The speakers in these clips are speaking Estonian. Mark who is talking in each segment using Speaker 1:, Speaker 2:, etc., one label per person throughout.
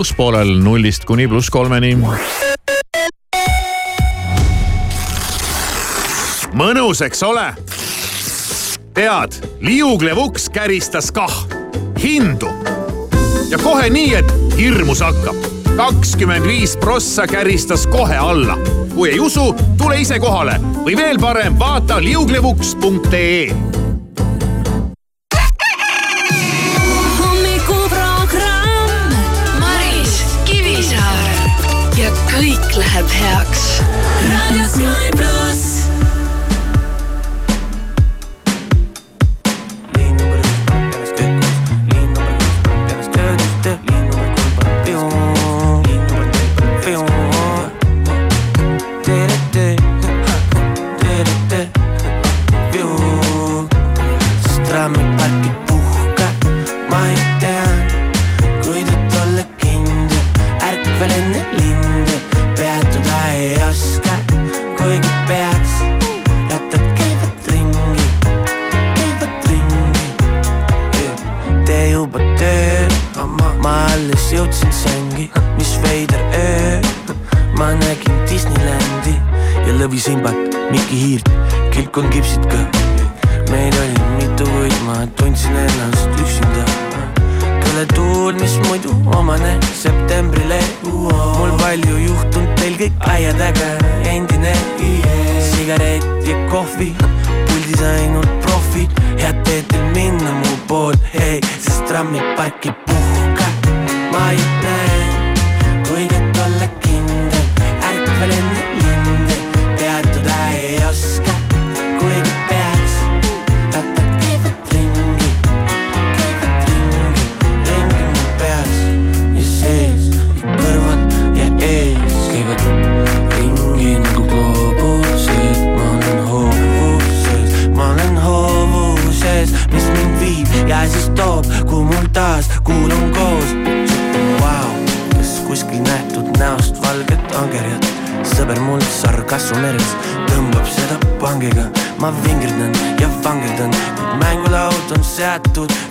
Speaker 1: plusspoolel nullist kuni pluss kolmeni. mõnus, eks ole? tead, liuglev uks käristas kah hindu ja kohe nii, et hirmus hakkab. kakskümmend viis prossa käristas kohe alla. kui ei usu, tule ise kohale või veel parem, vaata liuglevuks.ee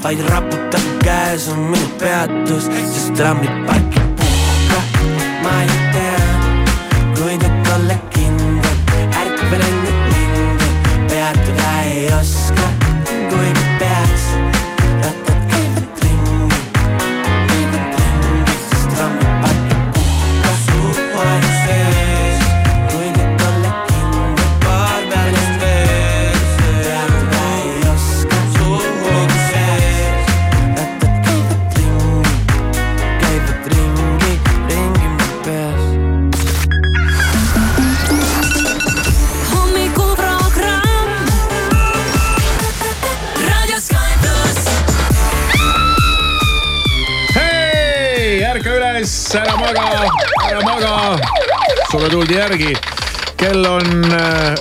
Speaker 2: vaid raputab käes on minu peatus, sest trammid parkivad.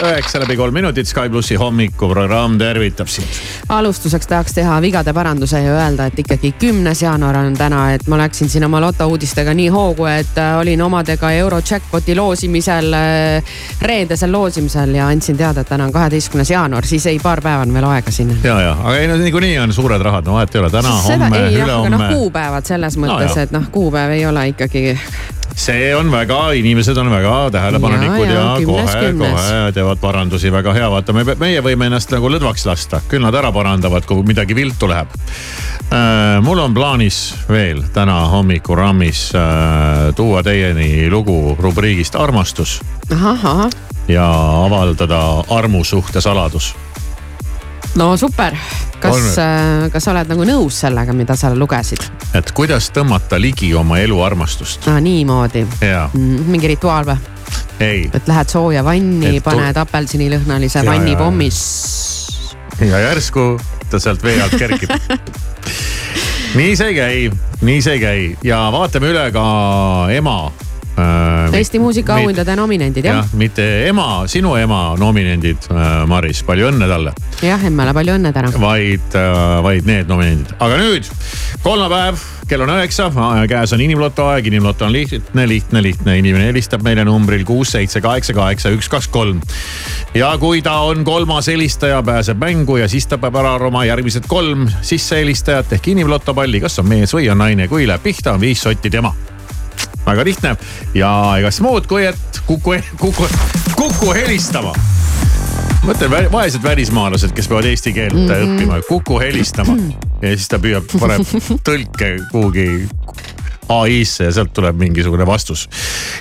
Speaker 1: Üheksa läbi kolm minutit, Sky plussi hommikuprogramm tervitab sind.
Speaker 3: alustuseks tahaks teha vigade paranduse ja öelda, et ikkagi kümnes jaanuar on täna, et ma läksin siin oma lotouudistega nii hoogu, et äh, olin omadega euro jackpot'i loosimisel, äh, reedesel loosimisel ja andsin teada, et täna on kaheteistkümnes jaanuar, siis ei, paar päeva on veel aega sinna.
Speaker 1: ja, ja, aga ei no niikuinii on suured rahad, no vahet ei ole, täna, homme, ülehomme.
Speaker 3: noh, kuupäevad selles mõttes no,, et noh, kuupäev ei ole ikkagi
Speaker 1: see on väga, inimesed on väga tähelepanelikud ja, ja, kohe-kohe teevad parandusi, väga hea, vaata me, meie võime ennast nagu lõdvaks lasta, küll nad ära parandavad, kui midagi viltu läheb. Äh,. mul on plaanis veel täna hommikurammis äh, tuua teieni lugu rubriigist armastus. ja avaldada armu suhte saladus
Speaker 3: no super, kas, äh, kas sa oled nagu nõus sellega, mida sa lugesid?
Speaker 1: et kuidas tõmmata ligi oma eluarmastust?
Speaker 3: Ah,. niimoodi. Mm,, mingi rituaal või? et lähed sooja vanni, paned apelsinilõhnalise vannipommis.
Speaker 1: ja järsku ta sealt vee alt kerkib. Nii see ei käi, nii see ei käi. Ja vaatame üle ka ema
Speaker 3: äh,. Eesti muusikaauhindade nominendid jah
Speaker 1: ja,. mitte ema, sinu ema nominendid äh,, Maris, palju õnne talle.
Speaker 3: jah, emmale palju õnne täna.
Speaker 1: vaid äh,, vaid need nominendid, aga nüüd kolmapäev kell on üheksa, käes on inimloto aeg, inimloto on lihtne, lihtne, lihtne, inimene helistab meile numbril kuus, seitse, kaheksa, kaheksa, üks, kaks, kolm. ja kui ta on kolmas helistaja, pääseb mängu ja siis ta peab ära arvama järgmised kolm sissehelistajat ehk inimloto palli, kas on mees või on naine, kui läheb pihta, on viis sotti tema väga lihtne ja egas muud, kui et Kuku, Kuku, Kuku helistama mõtlen vaesed välismaalased, kes peavad eesti keelt mm -hmm. õppima, Kuku helistama ja siis ta püüab, paneb tõlke kuhugi ai-sse ja sealt tuleb mingisugune vastus.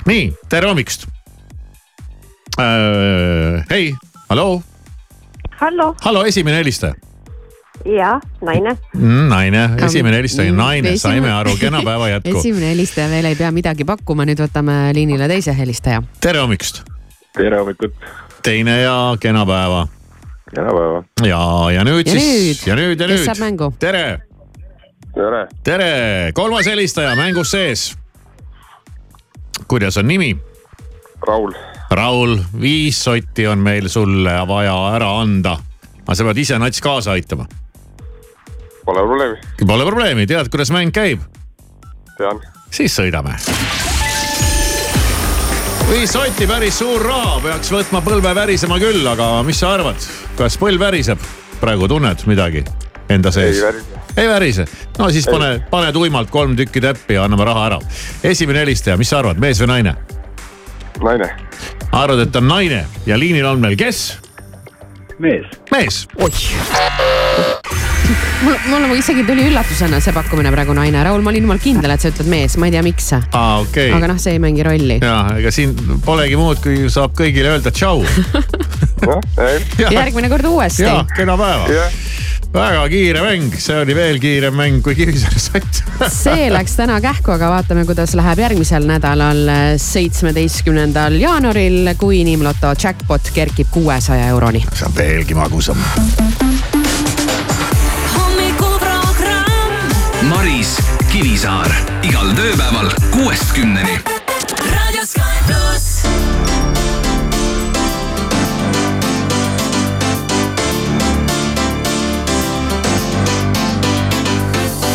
Speaker 1: nii, tere hommikust äh,. hei, halloo.
Speaker 4: hallo.
Speaker 1: hallo, esimene helistaja
Speaker 4: ja, naine
Speaker 1: mm,. naine, esimene helistaja, naine, saime aru, kena päeva jätku.
Speaker 3: esimene helistaja veel ei pea midagi pakkuma, nüüd võtame liinile teise helistaja.
Speaker 1: tere hommikust.
Speaker 5: tere hommikut.
Speaker 1: teine ja kena päeva.
Speaker 5: kena päeva.
Speaker 1: ja, ja nüüd
Speaker 3: ja
Speaker 1: siis, ja nüüd ja nüüd.
Speaker 3: kes saab mängu?
Speaker 1: tere.
Speaker 5: tere.
Speaker 1: tere, kolmas helistaja mängus sees. kuidas on nimi?
Speaker 5: Raul.
Speaker 1: Raul, viis sotti on meil sulle vaja ära anda. aga sa pead ise nats kaasa aitama.
Speaker 5: Pole probleemi.
Speaker 1: Pole probleemi, tead, kuidas mäng käib?
Speaker 5: tean.
Speaker 1: siis sõidame. viis sotti, päris suur raha, peaks võtma põlve värisema küll, aga mis sa arvad, kas põlv väriseb? praegu tunned midagi enda sees?
Speaker 5: ei värise.
Speaker 1: ei värise, no siis pane, pane tuimalt kolm tükki täppi ja anname raha ära. esimene helistaja, mis sa arvad, mees või naine?
Speaker 5: naine.
Speaker 1: arvad, et on naine ja liinil on meil kes?
Speaker 5: mees.
Speaker 1: mees.
Speaker 3: mul, mulle isegi tuli üllatusena see pakkumine praegu naine. Raul, ma olin jumal kindel, et sa ütled mees, ma ei tea, miks.
Speaker 1: aa, okei okay..
Speaker 3: aga noh, see ei mängi rolli.
Speaker 1: ja, ega siin polegi muud, kui saab kõigile öelda tšau.
Speaker 3: järgmine kord uuesti.
Speaker 1: ja, kena päeva
Speaker 5: jah
Speaker 1: väga kiire mäng, see oli veel kiirem mäng kui Kivisaare sott
Speaker 3: see läks täna kähku, aga vaatame, kuidas läheb järgmisel nädalal, seitsmeteistkümnendal jaanuaril, kui Inimloto jackpot kerkib kuuesaja euroni.
Speaker 1: see on veelgi magusam.
Speaker 6: Maris Kivisaar igal tööpäeval kuuest kümneni.
Speaker 2: raadio Sky pluss.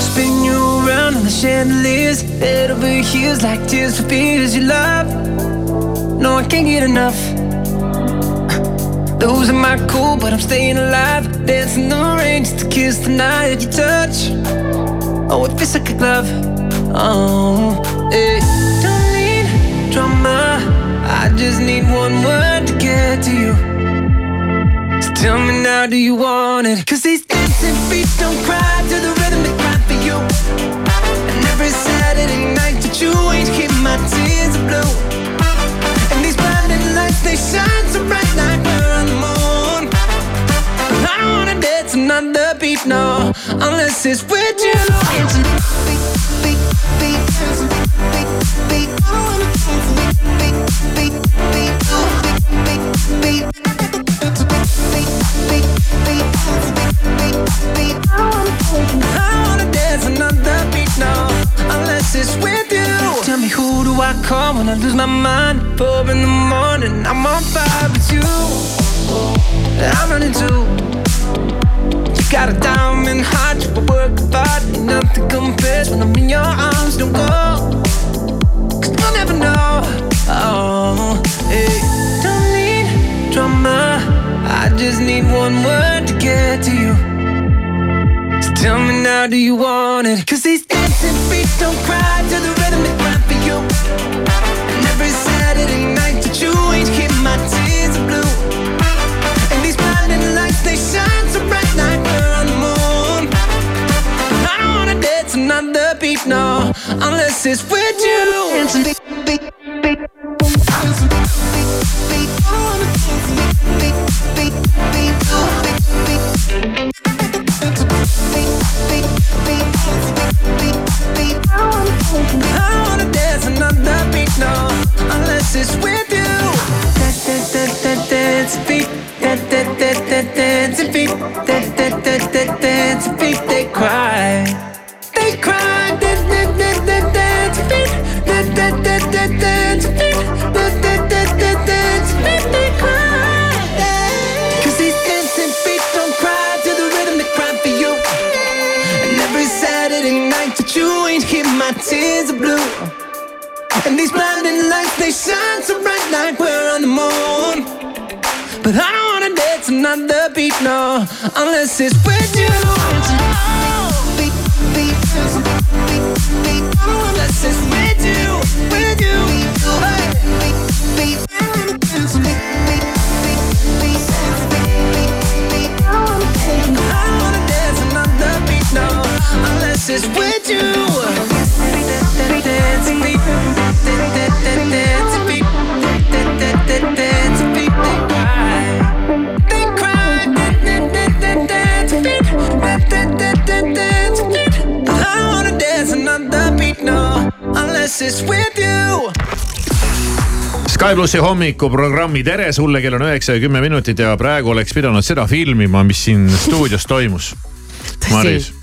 Speaker 7: Spin you around on the chandeliers, head over heels like tears for fears you love. No, I can't get enough. Losing my cool, but I'm staying alive. Dancing the rain just to kiss the night you touch. Oh, oh, it feels like a glove. Oh, hey. Don't need drama. I just need one word to get to you. So tell me now, do you want it? Cause these dancing feet don't cry to the rhythm they cry for you. And every Saturday night that you ain't keep my tears blue. And these blinding lights, they shine so bright no, unless it's with you. I wanna dance beat. Tell me who do I call when I lose my mind? Four in the morning, I'm on fire with you. I'm running too. Got a diamond heart, you work hard, ain't nothing compares when I'm in your arms. Don't go, cause you'll never know. Oh, hey, don't need drama. I just need one word to get to you. So tell me now, do you want it? Cause these dancing feet don't cry to the rhythm they cry for you. And every Saturday night that you ain't keep my tears unless it's with you. I wanna dance another beat, no, unless it's with you. Dance beat, dance beat, dance beat, dance beat, dance beat. sun so bright like we're on the moon. But I don't wanna dance another beat, no, unless it's with you. Beat, beat, beat, beat, unless it's with you. Beat, beat, beat, beat, beat, beat,
Speaker 1: Sky plussi hommikuprogrammi Tere sulle, kell on üheksa ja kümme minutit ja praegu oleks pidanud seda filmima, mis siin stuudios toimus. Maris.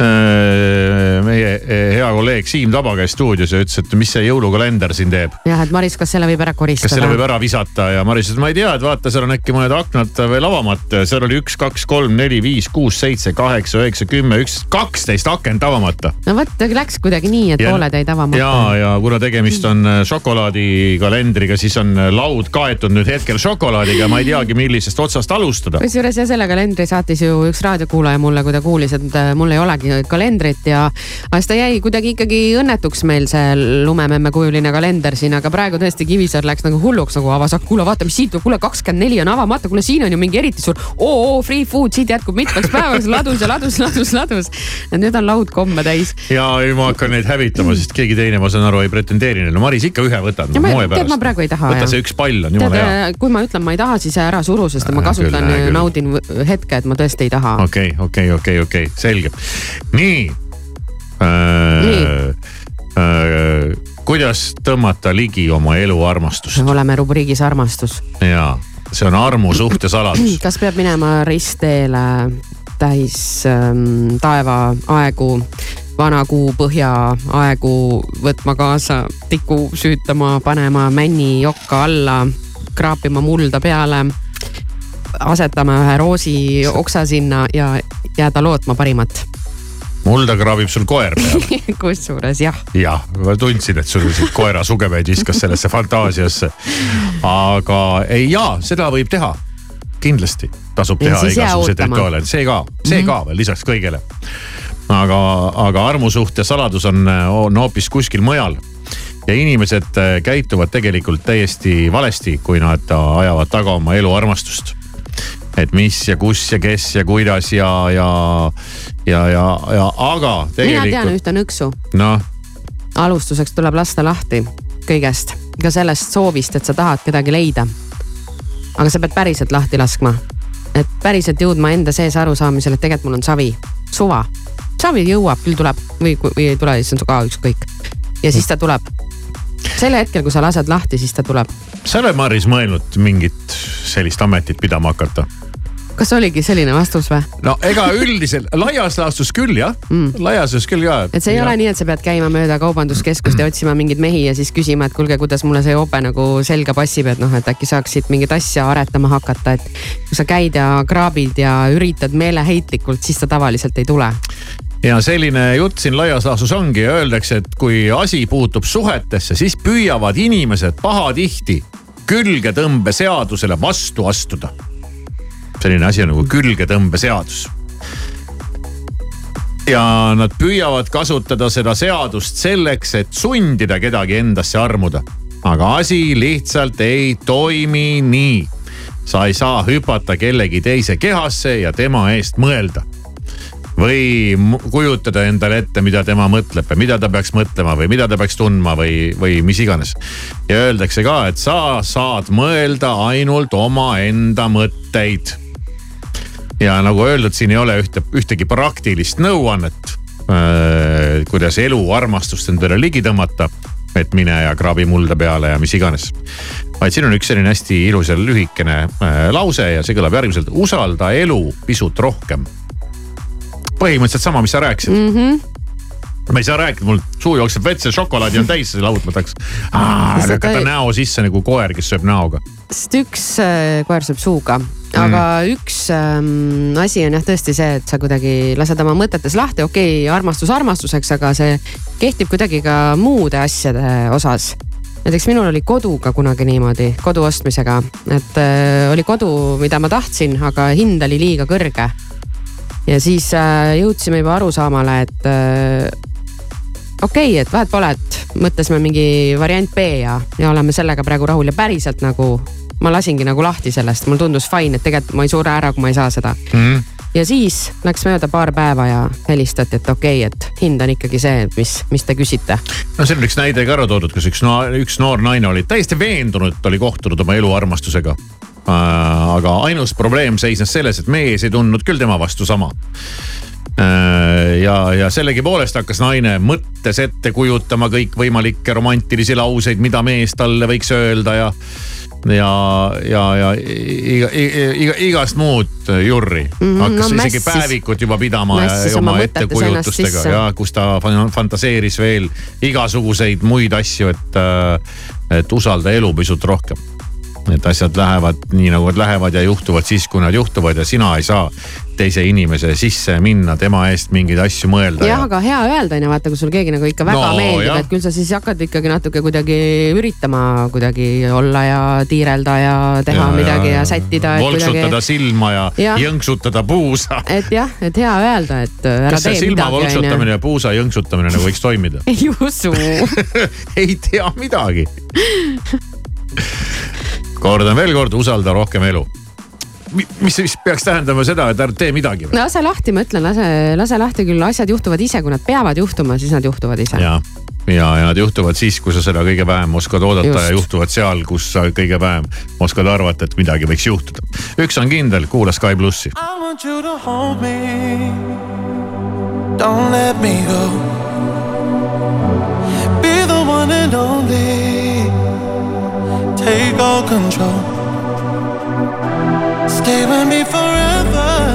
Speaker 1: Meie eh, hea kolleeg Siim Taba käis stuudios ja ütles, et mis see jõulukalender siin teeb.
Speaker 3: jah, et Maris, kas selle võib ära koristada?
Speaker 1: kas selle võib ära visata ja Maris ütles, ma ei tea, et vaata, seal on äkki mõned aknad veel avamata. seal oli üks, kaks, kolm, neli, viis, kuus, seitse, kaheksa, üheksa, kümme, üks, kaksteist akent avamata.
Speaker 3: no vot, läks kuidagi nii, et
Speaker 1: Ja-
Speaker 3: pooled jäid avamata.
Speaker 1: ja, ja kuna tegemist on äh, šokolaadikalendriga, siis on äh, laud kaetud nüüd hetkel šokolaadiga, ma ei teagi, millisest otsast alustada.
Speaker 3: kusjuures ja selle kalendri saatis ju üks raadiokuulaja mulle, kui ta kuulis, et äh, mul ei olegi kalendrit ja aga siis ta jäi kuidagi ikkagi õnnetuks meil see lumememme kujuline kalender siin, aga praegu tõesti Kivisaar läks nagu hulluks nagu avas, kuule vaata, mis siit tuleb, kuule kakskümmend neli on avamata, kuule siin on ju mingi eriti suur oo free food, siit jätkub mitmeks päevaks, ladus ja ladus, ladus, ladus. et nüüd on laud komme täis.
Speaker 1: ja ei, ma hakkan neid hävitama, sest keegi teine, ma saan aru, ei pretendeeri neile. Maris ikka ühe võtad no,
Speaker 3: tead, ma praegu ei taha,
Speaker 1: võta see üks pall on jumala hea.
Speaker 3: tead, kui ma ütlen, ma ei taha, siis ära suru, sest ma
Speaker 1: Hää
Speaker 3: kasutan
Speaker 1: küll.
Speaker 3: naudin hetke, et ma tõesti ei taha.
Speaker 1: okei, okei, okei, okei, selge. Nii äh,. Äh, kuidas tõmmata ligi oma eluarmastust
Speaker 3: oleme rubriigis armastus.
Speaker 1: ja see on armu suhtesaladus.
Speaker 3: kas peab minema ristteele täis ähm, taevaaegu, vana kuu põhjaaegu, võtma kaasa tiku, süütama, panema männi jokka alla, kraapima mulda peale, asetama ühe roosi oksa sinna ja jääda lootma parimat.
Speaker 1: Mulda kraabib sul koer peale.
Speaker 3: kusjuures jah,
Speaker 1: jah, ma tundsin, et sul siit koera sugemeid viskas sellesse fantaasiasse. aga ei jaa, seda võib teha. kindlasti tasub teha igasuguseid rituaale, see ka, see ka veel lisaks kõigele. aga, aga armusuhte saladus on, on hoopis kuskil mujal ja inimesed käituvad tegelikult täiesti valesti, kui nad ajavad taga oma eluarmastust. Et mis ja kus ja kes ja kuidas ja, ja, ja, ja, ja aga
Speaker 3: mina tean
Speaker 1: tegelikult
Speaker 3: ühte nõksu.
Speaker 1: noh
Speaker 3: alustuseks tuleb lasta lahti kõigest, ka sellest soovist, et sa tahad kedagi leida. aga sa pead päriselt lahti laskma. et päriselt jõudma enda sees arusaamisele, et tegelikult mul on savi, suva. savi jõuab, küll tuleb või, või ei tule, siis on ka ükskõik. ja siis ta tuleb. Sel hetkel, kui sa lased lahti, siis ta tuleb.
Speaker 1: sa oled, Maris, mõelnud mingit sellist ametit pidama hakata?
Speaker 3: kas oligi selline vastus või?
Speaker 1: no ega üldiselt laias laastus küll jah mm., laias laastus küll ka.
Speaker 3: et see ei ja. ole nii, et sa pead käima mööda kaubanduskeskust ja otsima mingeid mehi ja siis küsima, et kuulge, kuidas mulle see jope nagu selga passib, et noh, et äkki saaks siit mingit asja aretama hakata, et kui sa käid ja kraabid ja üritad meeleheitlikult, siis ta tavaliselt ei tule.
Speaker 1: Ja selline jutt siin laias laastus ongi öeldakse, et kui asi puutub suhetesse, siis püüavad inimesed pahatihti külgetõmbeseadusele vastu astuda. selline asi on nagu külgetõmbeseadus. ja nad püüavad kasutada seda seadust selleks, et sundida kedagi endasse armuda. aga asi lihtsalt ei toimi nii. sa ei saa hüpata kellegi teise kehasse ja tema eest mõelda või kujutada endale ette, mida tema mõtleb või mida ta peaks mõtlema või mida ta peaks tundma või, või mis iganes. ja öeldakse ka, et sa saad mõelda ainult omaenda mõtteid. ja nagu öeldud, siin ei ole ühte, ühtegi praktilist nõuannet äh,, kuidas elu armastust endale ligi tõmmata. et mine ja kraabi mulda peale ja mis iganes. vaid siin on üks selline hästi ilus ja lühikene äh, lause ja see kõlab järgmiselt. usalda elu pisut rohkem põhimõtteliselt sama, mis sa rääkisid mm. -hmm. ma ei saa rääkida, mul suu jookseb vett, see šokolaadi on täis, laud, ma tahaks lükata näo sisse nagu koer, kes sööb näoga.
Speaker 3: sest üks äh, koer sööb suuga, aga mm. üks ähm, asi on jah tõesti see, et sa kuidagi lased oma mõtetes lahti, okei okay,, armastus armastuseks, aga see kehtib kuidagi ka muude asjade osas. näiteks minul oli koduga kunagi niimoodi, kodu ostmisega, et äh, oli kodu, mida ma tahtsin, aga hind oli liiga kõrge. Ja siis äh, jõudsime juba arusaamale, et äh, okei okay,, et vahet pole, et mõtlesime mingi variant B ja, ja oleme sellega praegu rahul ja päriselt nagu ma lasingi nagu lahti sellest, mulle tundus fine, et tegelikult ma ei sure ära, kui ma ei saa seda. Mm.. ja siis läks mööda paar päeva ja helistati, et okei okay,, et hind on ikkagi see, mis, mis te küsite.
Speaker 8: no seal on üks näide ka ära toodud, kus üks no,, üks noor naine oli täiesti veendunud, et oli kohtunud oma eluarmastusega aga ainus probleem seisnes selles, et mees ei tundnud küll tema vastu sama. Äh, ja, ja sellegipoolest hakkas naine mõttes ette kujutama kõikvõimalikke romantilisi lauseid, mida mees talle võiks öelda ja ja, ja, ja iga, iga, igast muud jurri. Mm. -hmm, hakkas no, isegi mässis, päevikut juba pidama ja oma ettekujutustega. ja kus ta fantaseeris veel igasuguseid muid asju, et, äh, et usalda elu pisut rohkem et asjad lähevad nii nagu nad lähevad ja juhtuvad siis, kui nad juhtuvad ja sina ei saa teise inimese sisse minna, tema eest mingeid asju mõelda.
Speaker 3: jah ja..., aga hea öelda on ju vaata, kui sul keegi nagu ikka väga no, meeldib, et küll sa siis hakkad ikkagi natuke kuidagi üritama kuidagi olla ja tiirelda ja teha ja, midagi ja sättida.
Speaker 8: volksutada kuidagi... silma ja, ja jõnksutada puusa.
Speaker 3: et jah, et hea öelda, et ära
Speaker 8: Kas tee midagi. silma volksutamine ja puusa jõnksutamine nagu võiks toimida?
Speaker 3: ei usu
Speaker 8: ei tea midagi kordan veel kord, usalda rohkem elu mis siis peaks tähendama seda, et ära tee midagi
Speaker 3: või? lase lahti, ma ütlen, lase, lase lahti küll, asjad juhtuvad ise, kui nad peavad juhtuma, siis nad juhtuvad ise.
Speaker 8: ja, ja, ja nad juhtuvad siis, kui sa seda kõige vähem oskad oodata Just. ja juhtuvad seal, kus sa kõige vähem oskad arvata, et midagi võiks juhtuda. üks on kindel, kuula Sky plussi. Don't let me go. Be the one and only. Take all control. Stay with me forever,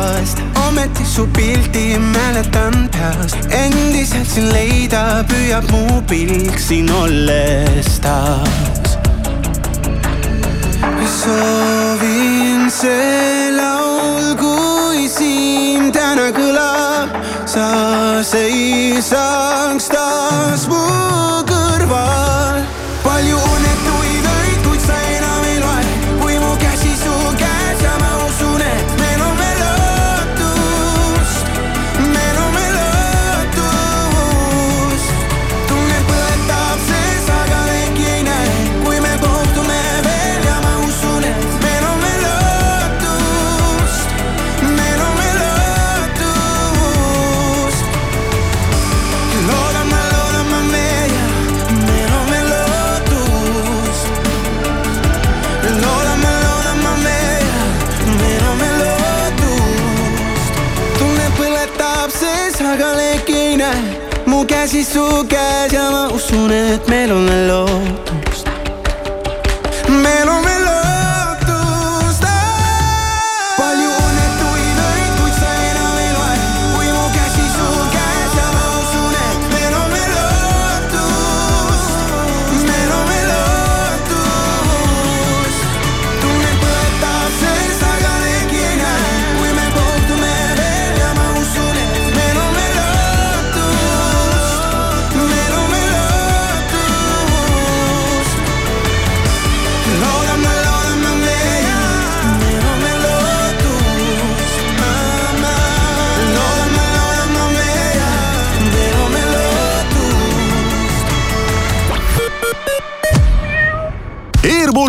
Speaker 9: toast, ometi su pildi mäletan peast. endiselt sind leida püüab mu pilk siin olles taas soovin see laul, kui siin täna kõlab, sa seisaks taas mu kõrval. palju õnnetuid öid, mu käsi su käes ja ma usun, et meil on veel lootust.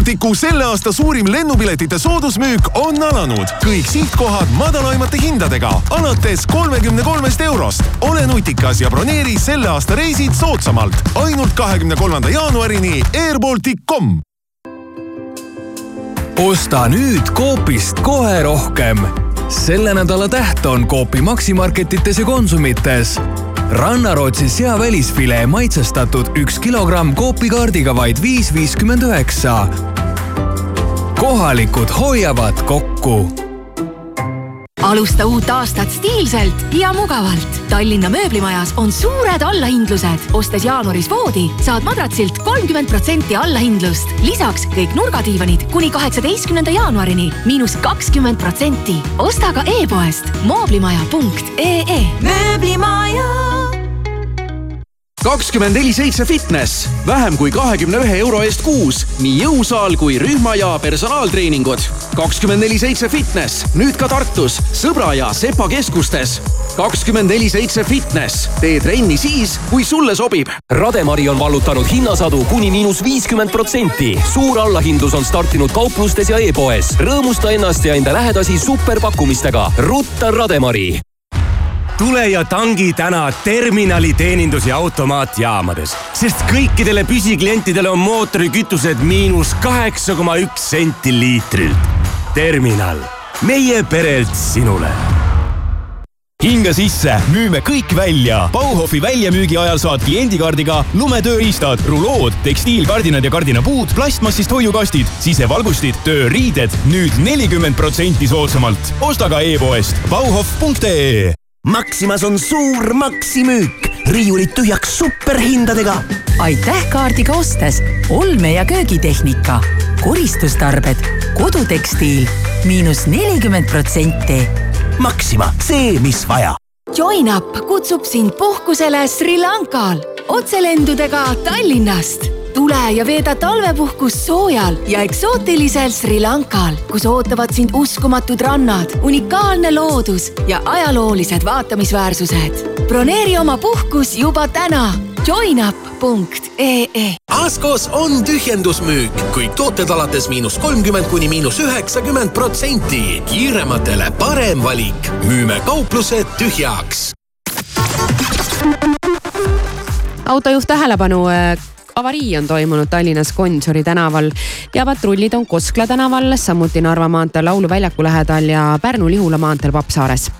Speaker 10: Airbalticu selle aasta suurim lennupiletite soodusmüük on alanud. kõik sihtkohad madalaimate hindadega, alates kolmekümne kolmest eurost. ole nutikas ja broneeri selle aasta reisid soodsamalt. ainult kahekümne kolmanda jaanuarini airbaltic.com
Speaker 11: osta nüüd Coopist kohe rohkem. selle nädala täht on Coopi Maximarketites ja Konsumites. rannarootsi sea välisfilee maitsestatud üks kilogramm Coopi kaardiga vaid viis viiskümmend üheksa. Kohalikud hoiavad kokku
Speaker 12: alusta uut aastat stiilselt ja mugavalt. Tallinna mööblimajas on suured allahindlused. ostes jaanuaris voodi, saad madratsilt kolmkümmend protsenti allahindlust. lisaks kõik nurgadiivanid kuni kaheksateistkümnenda jaanuarini miinus kakskümmend protsenti. osta ka e-poest mooblimaja.ee.
Speaker 13: mööblimaja
Speaker 14: kakskümmend neli seitse fitness, vähem kui kahekümne ühe euro eest kuus, nii jõusaal kui rühma ja personaaltreeningud. kakskümmend neli seitse fitness, nüüd ka Tartus, Sõbra ja Sepa keskustes. kakskümmend neli seitse fitness, tee trenni siis, kui sulle sobib.
Speaker 15: Rademari on vallutanud hinnasadu kuni miinus viiskümmend protsenti. suur allahindlus on startinud kauplustes ja e-poes. rõõmusta ennast ja enda lähedasi superpakkumistega. rutta Rademari
Speaker 16: tule ja tangi täna terminali teenindus- ja automaatjaamades, sest kõikidele püsiklientidele on mootorikütused miinus kaheksa koma üks senti liitrilt. terminal, meie perelt sinule
Speaker 17: hinga sisse, müüme kõik välja. Bauhofi väljamüügi ajal saad kliendikaardiga lumetööriistad, rulood, tekstiilkardinad ja kardinapuud, plastmassist hoiukastid, sisevalgustid, tööriided nüüd nelikümmend protsenti soodsamalt. osta ka e-poest bauhof.ee
Speaker 18: Maximas on suur maksimüük, riiulid tühjaks superhindadega.
Speaker 19: aitäh kaardiga ostes olme- ja köögitehnika, koristustarbed, kodutekstiil miinus nelikümmend protsenti.
Speaker 18: Maxima, see, mis vaja.
Speaker 12: Join up kutsub sind puhkusele Sri Lankal. otselendudega Tallinnast tule ja veeda talvepuhkust soojal ja eksootilisel Sri Lankal, kus ootavad sind uskumatud rannad, unikaalne loodus ja ajaloolised vaatamisväärsused. broneeri oma puhkus juba täna joinup.ee
Speaker 17: Askos on tühjendusmüük, kõik tooted alates miinus kolmkümmend kuni miinus üheksakümmend protsenti. kiirematele parem valik. müüme kauplused tühjaks.
Speaker 3: autojuht tähelepanu avarii on toimunud Tallinnas Gonsiori tänaval ja patrullid on Koskla tänaval, samuti Narva maanteel Lauluväljaku lähedal ja Pärnu-Lihula maanteel Papsaares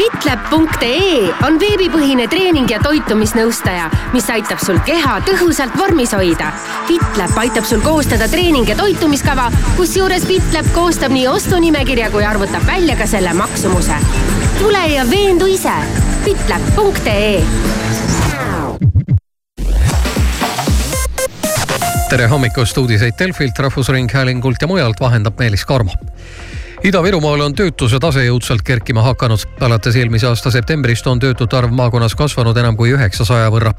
Speaker 20: Bitlab.ee on veebipõhine treening ja toitumisnõustaja, mis aitab sul keha tõhusalt vormis hoida. Bitlab aitab sul koostada treening ja toitumiskava, kusjuures Bitlab koostab nii ostunimekirja kui arvutab välja ka selle maksumuse. tule ja veendu ise. Bitlab.ee
Speaker 21: tere hommikust, uudiseid Delfilt, Rahvusringhäälingult ja mujalt vahendab Meelis Karmo. Ida-Virumaal on töötuse tase jõudsalt kerkima hakanud. alates eelmise aasta septembrist on töötute arv maakonnas kasvanud enam kui üheksasaja võrra.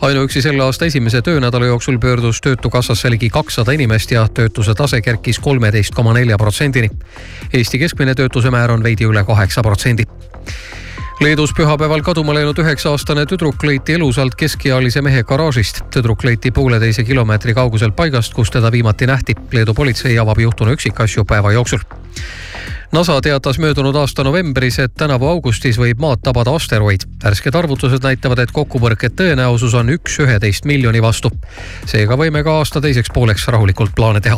Speaker 21: ainuüksi selle aasta esimese töönädala jooksul pöördus Töötukassasse ligi kakssada inimest ja töötuse tase kerkis kolmeteist koma nelja protsendini. Eesti keskmine töötuse määr on veidi üle kaheksa protsendi Leedus pühapäeval kaduma läinud üheksa-aastane tüdruk leiti elusalt keskealise mehe garaažist. tüdruk leiti pooleteise kilomeetri kauguselt paigast, kus teda viimati nähti. Leedu politsei avab juhtunu üksikasju päeva jooksul. NASA teatas möödunud aasta novembris, et tänavu augustis võib maad tabada asteroid. värsked arvutused näitavad, et kokkupõrke tõenäosus on üks üheteist miljoni vastu. seega võime ka aasta teiseks pooleks rahulikult plaane teha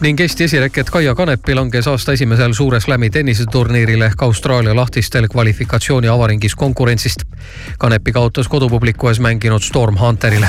Speaker 21: ning Eesti esireket Kaia Kanepi langes aasta esimesel Suure Slami tenniseturniiril ehk Austraalia lahtistel kvalifikatsiooni avaringis konkurentsist. Kanepi kaotas kodupubliku ees mänginud Storm Hunterile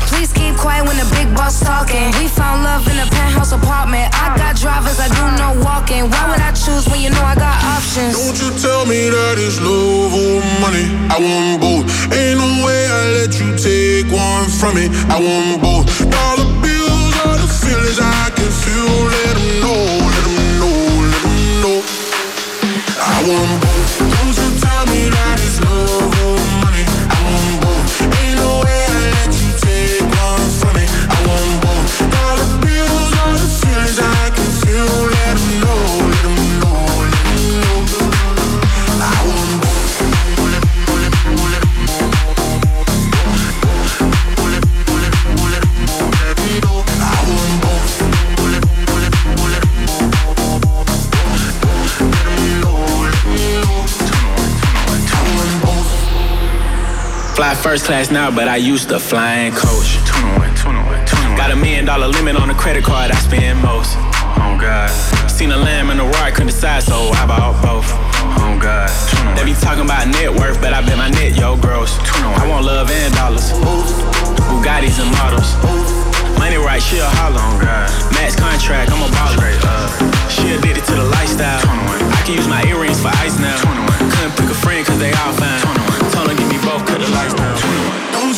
Speaker 22: Please keep quiet when the big boss talking. We found love in a penthouse apartment. I got drivers, I do no walking. Why would I choose when you know I got options?
Speaker 8: Don't you tell me that it's love or money. I want both. Ain't no way I let you take one from me. I want both. Dollar
Speaker 23: first class now, but I used to flying coach. Got a million dollar limit on the credit card I spend most. Oh God. Seen a lamb and a roar, couldn't decide, so I bought both. Oh God. They be talking about net worth, but I bet my net yo gross. I want love and dollars. Bugattis and models. Money right, she a holler. Oh God. Max contract, I'm a baller. She addicted to the lifestyle. I can use my earrings for ice now. Couldn't pick a friend cause they all fine. Told her give me both, cut the lights down.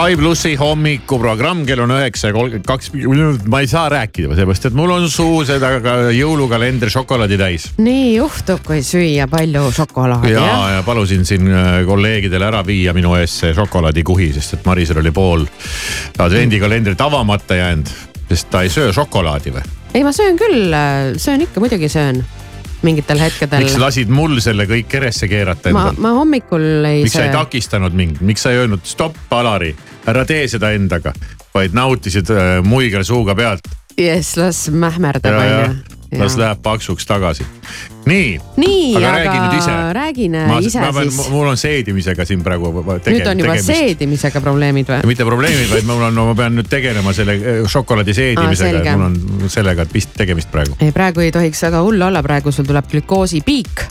Speaker 1: Sky plussi hommikuprogramm, kell on üheksa ja kolmkümmend kaks ma ei saa rääkida, seepärast et mul on suu seda ka jõulukalendri šokolaadi täis.
Speaker 3: nii juhtub, kui süüa palju šokolaadi
Speaker 1: ja, ja palusin siin äh, kolleegidele ära viia minu eest see šokolaadikuhi, sest et Marisel oli pool advendikalendrit avamata jäänud, sest ta ei söö šokolaadi või?
Speaker 3: ei, ma söön küll, söön ikka, muidugi söön mingitel hetkedel.
Speaker 1: miks lasid mul selle kõik keresse keerata
Speaker 3: ma,
Speaker 1: endal?
Speaker 3: ma hommikul ei
Speaker 1: miks sa ei takistanud mind, miks sa ei öelnud stopp, Alari, ära tee seda endaga, vaid nautisid äh, muiger suuga pealt
Speaker 3: jess, las mähmerdab onju.
Speaker 1: las läheb paksuks tagasi. nii.
Speaker 3: nii,
Speaker 1: aga,
Speaker 3: aga
Speaker 1: räägi nüüd ise.
Speaker 3: räägin
Speaker 1: ma,
Speaker 3: ise
Speaker 1: ma pean,
Speaker 3: siis.
Speaker 1: mul on seedimisega siin praegu tege,
Speaker 3: nüüd on juba
Speaker 1: tegemist.
Speaker 3: seedimisega probleemid või?
Speaker 1: mitte probleemid, vaid mul on, ma pean nüüd tegelema selle äh, šokolaadi seedimisega, et mul on sellega vist tegemist praegu.
Speaker 3: ei, praegu ei tohiks väga hull olla, praegu sul tuleb glükoosi piik.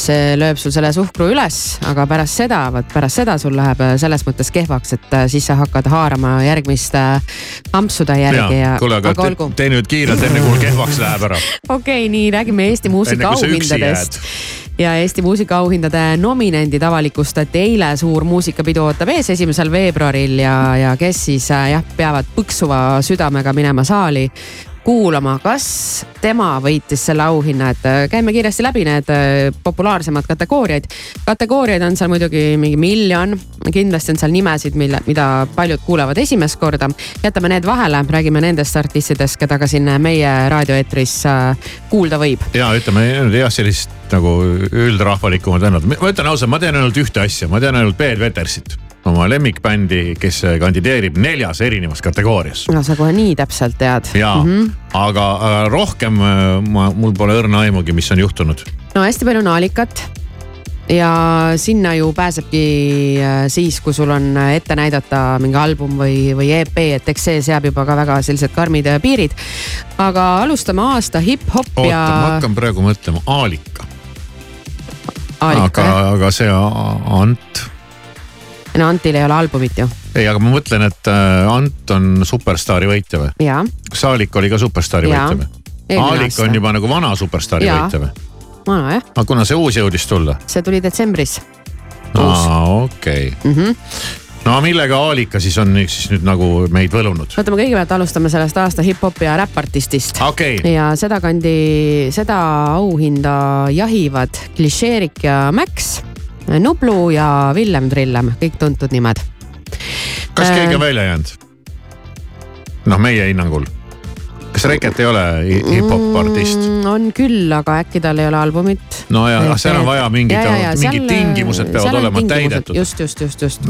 Speaker 3: See lööb sul selle suhkru üles, aga pärast seda, vot pärast seda sul läheb äh, selles mõttes kehvaks, et äh, siis sa hakkad haarama järgmist äh, ampsude järgi ja,
Speaker 1: kuule, aga
Speaker 3: aga olgu.
Speaker 1: tee nüüd kiirelt, enne kui mul kehvaks läheb ära.
Speaker 3: okei okay,, nii räägime Eesti muusika auhindadest. ja Eesti muusikaauhindade nominendid avalikustati eile, suur muusikapidu ootab ees esimesel veebruaril ja, ja kes siis jah, peavad põksuva südamega minema saali kuulama, kas tema võitis selle auhinna, et äh, käime kiiresti läbi need äh, populaarsemad kategooriaid. kategooriaid on seal muidugi mingi miljon, kindlasti on seal nimesid, mille, mida paljud kuulevad esimest korda. jätame need vahele, räägime nendest artistidest, keda ka siin meie raadioeetris äh, kuulda võib.
Speaker 1: ja ütleme jah, sellist nagu üldrahvalikumat vennad, ma ütlen ausalt, ma tean ainult ühte asja, ma tean ainult Peet Vetersit oma lemmikbändi, kes kandideerib neljas erinevas kategoorias.
Speaker 3: no sa kohe nii täpselt tead.
Speaker 1: ja mm, -hmm. aga, aga rohkem äh, ma, mul pole õrna aimugi, mis on juhtunud.
Speaker 3: no hästi palju naalikat ja sinna ju pääsebki äh, siis, kui sul on ette näidata mingi album või, või EP, et eks see seab juba ka väga sellised karmid äh, piirid. aga alustame aasta hip-hop
Speaker 1: oota
Speaker 3: ja.
Speaker 1: ma hakkan praegu mõtlema, Aalika.
Speaker 3: Aalika,
Speaker 1: aga, aga see Ant,
Speaker 3: no Antil ei ole albumit ju.
Speaker 1: ei, aga ma mõtlen, et äh, Ant on superstaari võitja või? kas Aalik oli ka superstaari
Speaker 3: Jaa.
Speaker 1: võitja või? Aalik on juba nagu vana superstaari
Speaker 3: Jaa.
Speaker 1: võitja või?
Speaker 3: vana jah,
Speaker 1: aga kuna see uus jõudis tulla?
Speaker 3: see tuli detsembris.
Speaker 1: aa, okei.
Speaker 3: Mhm.
Speaker 1: no millega Aalika siis on siis nüüd nagu meid võlunud?
Speaker 3: võtame kõigepealt alustame sellest aasta hip-hopi ja räppartistist.
Speaker 1: okei.
Speaker 3: ja sedakandi, seda auhinda jahivad Klišeerik ja Max, Nublu ja Villem Trillem, kõik tuntud nimed.
Speaker 1: kas
Speaker 3: Äh,
Speaker 1: keegi on välja jäänud? noh, meie hinnangul. kas Reket ei ole hi- hip-hop artist?
Speaker 3: Mm, on küll, aga äkki tal ei ole albumit.
Speaker 1: no ja noh, seal on vaja mingid, mingid tingimused peavad olema täidetud.
Speaker 3: just, just, just, just.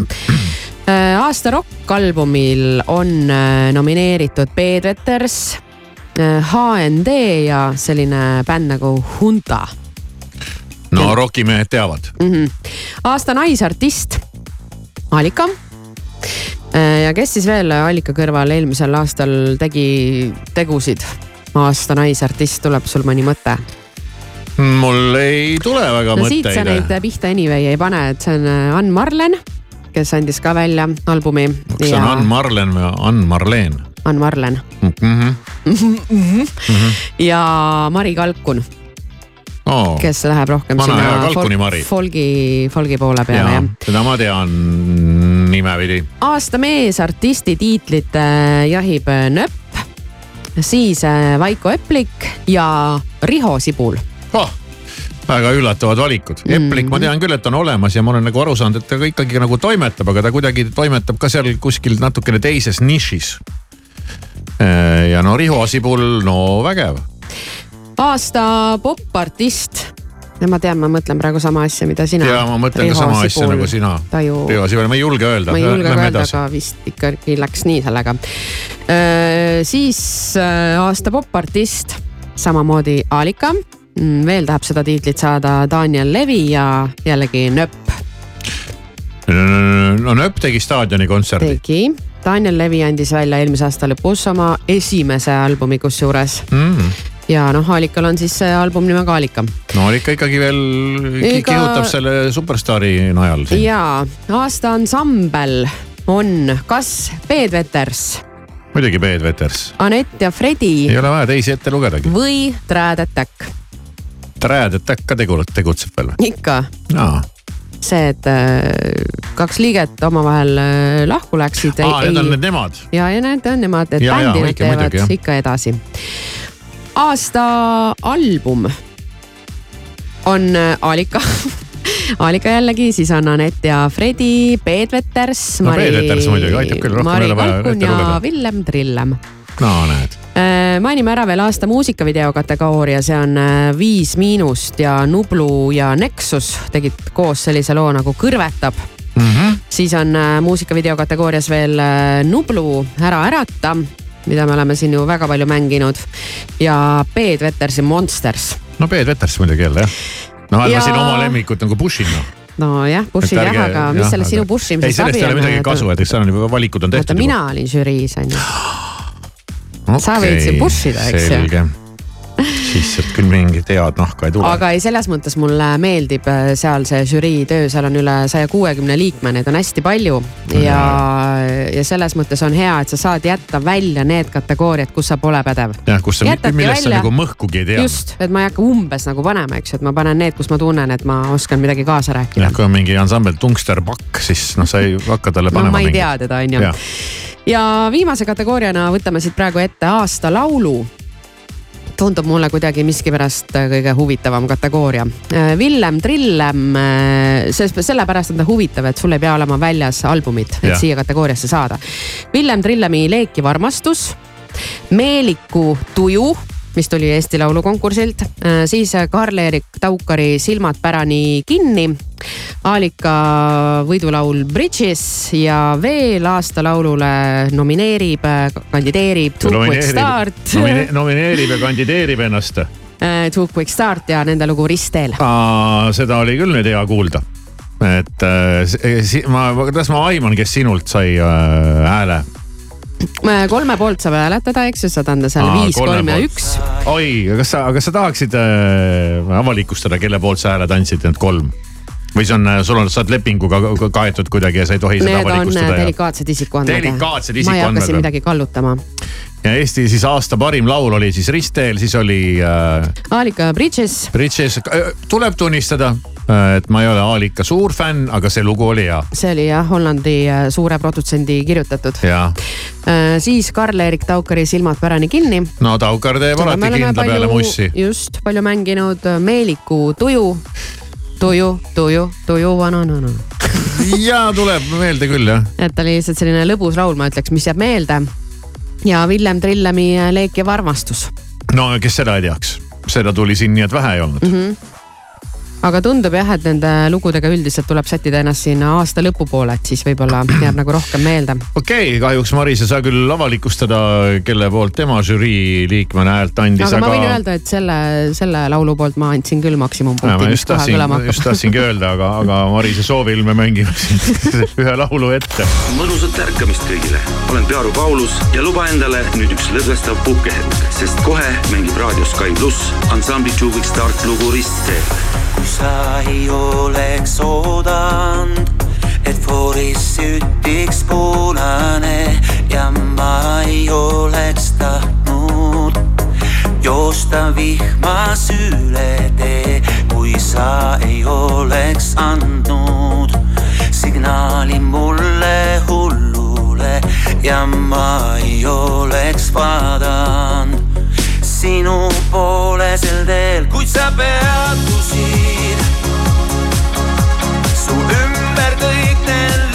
Speaker 3: Äh, aasta rokk-albumil on äh, nomineeritud Peetreters, HND ja selline bänd nagu Hunta
Speaker 1: no rokimehed teavad.
Speaker 3: mm. -hmm. aasta naisartist, Alika. ja kes siis veel Alika kõrval eelmisel aastal tegi tegusid? aasta naisartist, tuleb sul mõni mõte?
Speaker 1: mul ei tule väga
Speaker 3: no siit sa
Speaker 1: mõtteid.
Speaker 3: neid pihta anyway ei pane, et see on äh, Ann Marlen, kes andis ka välja albumi.
Speaker 1: kas see on Ann Marlen või Ann Marleen
Speaker 3: Ann Marlen
Speaker 1: mm? -hmm.
Speaker 3: ja Mari Kalkun.
Speaker 1: Oh,
Speaker 3: kes läheb rohkem
Speaker 1: Vana
Speaker 3: sinna folgi, folgi poole peale
Speaker 1: jaa
Speaker 3: jah.
Speaker 1: seda ma tean nimepidi.
Speaker 3: aasta meesartisti tiitlit äh, jahib äh, Nöpp, siis äh, Vaiko Eplik ja Riho Sibul.
Speaker 1: oh, väga üllatavad valikud. Eplik ma tean küll, et on olemas ja ma olen nagu aru saanud, et ta ka ikkagi nagu toimetab, aga ta kuidagi toimetab ka seal kuskil natukene teises nišis. ja no Riho Sibul, no vägev.
Speaker 3: Aasta popartist. ja ma tean, ma mõtlen praegu sama asja, mida sina.
Speaker 1: ja ma mõtlen ka sama asja nagu sina.
Speaker 3: Taju.
Speaker 1: Riho Sibul, ma ei julge öelda.
Speaker 3: ma ei julge ka öelda, aga vist ikkagi läks nii sellega. siis aasta popartist, samamoodi Alika. veel tahab seda tiitlit saada Daniel Levi ja jällegi Nöpp
Speaker 1: no Nööp tegi staadioni kontserdi.
Speaker 3: tegi. Daniel Levi andis välja eelmise aasta lõpus oma esimese albumi kusjuures
Speaker 1: Mm.
Speaker 3: Ja noh, Alikal on siis see album nimega Alika.
Speaker 1: no Alika ikkagi veel
Speaker 3: Ega-
Speaker 1: kihutab selle superstaari najal
Speaker 3: ja aasta ansambel on kas Peet Veters,
Speaker 1: muidugi Peet Veters.
Speaker 3: Anett ja Fredi
Speaker 1: ei ole vaja teisi ette lugedagi.
Speaker 3: või Trad Attack.
Speaker 1: Trad Attack ka tegu-, tegutseb veel või?
Speaker 3: ikka
Speaker 1: aa,
Speaker 3: see, et äh, kaks liiget omavahel äh, lahku läksid.
Speaker 1: aa, need on need nemad.
Speaker 3: ja, ja need on nemad, et
Speaker 1: Ja, ja,
Speaker 3: bändi nad
Speaker 1: õige,
Speaker 3: teevad
Speaker 1: muidugi,
Speaker 3: ikka edasi. Aasta album on äh, Alika Alika jällegi, siis on Anett ja Fredi, Peet Veters,
Speaker 1: No
Speaker 3: Mari
Speaker 1: Peet Veters muidugi, aitab küll, rohkem
Speaker 3: Mari
Speaker 1: ei ole vaja ette
Speaker 3: ja
Speaker 1: lugeda.
Speaker 3: Villem Trillem.
Speaker 1: no näed.
Speaker 3: mainime ära veel aasta muusikavideo kategooria, see on äh, Viis Miinust ja Nublu ja Nexus tegid koos sellise loo nagu Kõrvetab
Speaker 1: mm. -hmm.
Speaker 3: siis on äh, muusikavideo kategoorias veel äh, Nublu Ära ärata, mida me oleme siin ju väga palju mänginud ja Peet Vetersi Monsters.
Speaker 1: no Peet Veters muidugi jälle jah. no ma
Speaker 3: Ja-
Speaker 1: siin oma lemmikut nagu push in noh.
Speaker 3: nojah, Bushi jah, aga mis
Speaker 1: jah,
Speaker 3: sellest sinu push
Speaker 1: ei,
Speaker 3: imisest
Speaker 1: sellest ei ole midagi kasu, et eks seal on juba valikud on tehtud.
Speaker 3: mina olin žüriis on ju. sa võid siin push ida, eks ju.
Speaker 1: Siis sealt küll mingit head nahka ei tule.
Speaker 3: aga ei, selles mõttes mulle meeldib äh, seal see žürii töö, seal on üle saja kuuekümne liikme, neid on hästi palju ja, ja selles mõttes on hea, et sa saad jätta välja need kategooriad, kus sa pole pädev.
Speaker 1: jah, kus sa, millest sa nagu mõhkugi ei tea.
Speaker 3: just, et ma ei hakka umbes nagu panema, eks ju, et ma panen need, kus ma tunnen, et ma oskan midagi kaasa rääkida
Speaker 1: jah, kui on mingi ansambel Tungster Pakk, siis noh, sa ei hakka talle
Speaker 3: no
Speaker 1: panema.
Speaker 3: ma ei tea teda, on ju. ja viimase kategooriana võtame siit praegu ette aasta laulu tundub mulle kuidagi miskipärast kõige huvitavam kategooria. Villem Trillem, sest sellepärast on ta huvitav, et sul ei pea olema väljas albumid, et
Speaker 24: Jah.
Speaker 3: siia kategooriasse saada. Villem Trillemi Leekiv armastus, Meeliku tuju, mis tuli Eesti Laulu konkursilt, siis Karl-Erik Taukari Silmad pärani kinni, Aalika võidulaul Bridges ja veel aastalaulule nomineerib, kandideerib Two Quick Start.
Speaker 1: Nomine, nomineerib ja kandideerib ennast.
Speaker 3: Two Quick Start ja nende lugu Ristteel.
Speaker 1: seda oli küll nüüd hea kuulda. et äh, si- ma, kuidas ma aiman, kes sinult sai äh, hääle
Speaker 3: kolme poolt saab hääletada, eks ju, saad anda seal
Speaker 1: Aa,
Speaker 3: viis, kolm ja üks.
Speaker 1: oi, kas sa, kas sa tahaksid äh, avalikustada, kelle poolt sa hääled andsid, need kolm? Või see on, sul on, sa oled lepinguga ka- kaetud kuidagi ja sa ei tohi seda
Speaker 3: Need on
Speaker 1: avalikustada ja
Speaker 3: delikaatsed isikuandmed.
Speaker 1: Delikaatsed
Speaker 3: ma ei hakka
Speaker 1: isikuandmed
Speaker 3: siin midagi kallutama.
Speaker 1: ja Eesti siis aasta parim laul oli siis Ristteel, siis oli äh,
Speaker 3: Aalika Bridges,
Speaker 1: Bridges, tuleb tunnistada, et ma ei ole Aalika suur fänn, aga see lugu oli hea.
Speaker 3: see oli jah Hollandi äh, suure produtsendi kirjutatud.
Speaker 1: ja
Speaker 3: siis Karl-Erik Taukari Silmad pärani kinni.
Speaker 1: no Taukar teeb alati kindla peale mussi.
Speaker 3: just, palju mänginud Meeliku tuju, tuju, tuju, tuju, vananana.
Speaker 1: ja tuleb meelde küll jah.
Speaker 3: et ta oli lihtsalt selline lõbus laul, ma ütleks, mis jääb meelde. ja Villem Trillemi Leekiv armastus
Speaker 1: no kes seda ei teaks, seda tuli siin nii, et vähe ei olnud.
Speaker 3: mm. -hmm. Aga tundub jah, et nende lugudega üldiselt tuleb sättida ennast sinna aasta lõpupoole, et siis võib-olla jääb nagu rohkem meelde.
Speaker 1: okei okay,, kahjuks Maris ei saa küll avalikustada, kelle poolt tema žürii liikmena häält andis,
Speaker 3: aga
Speaker 1: aga,
Speaker 3: ma võin öelda, et selle, selle laulu poolt ma andsin küll maksimumpunkti,
Speaker 1: ma
Speaker 3: mis
Speaker 1: just
Speaker 3: kohe
Speaker 1: tahtsin
Speaker 3: kõlama,
Speaker 1: just
Speaker 3: hakkab.
Speaker 1: tahtsingi öelda, aga, aga Marise soovil me mängime siin ühe laulu ette.
Speaker 24: mõnusat ärkamist kõigile, olen Pearu Paulus ja luba endale nüüd üks lõdvestav puhkehetk, sest kohe mängib raadio Sky pluss ansambli Two Week Start lugu Ristteel.
Speaker 9: Sa ei oleks oodanud, et fooris sütiks punane ja ma ei oleks tahtnud joosta
Speaker 25: musta vihma süüle tee, kui sa ei oleks andnud signaali mulle hullule ja ma ei oleks vaadanud sinu poole sel teel, kuid sa peatusid. su ümber kõik need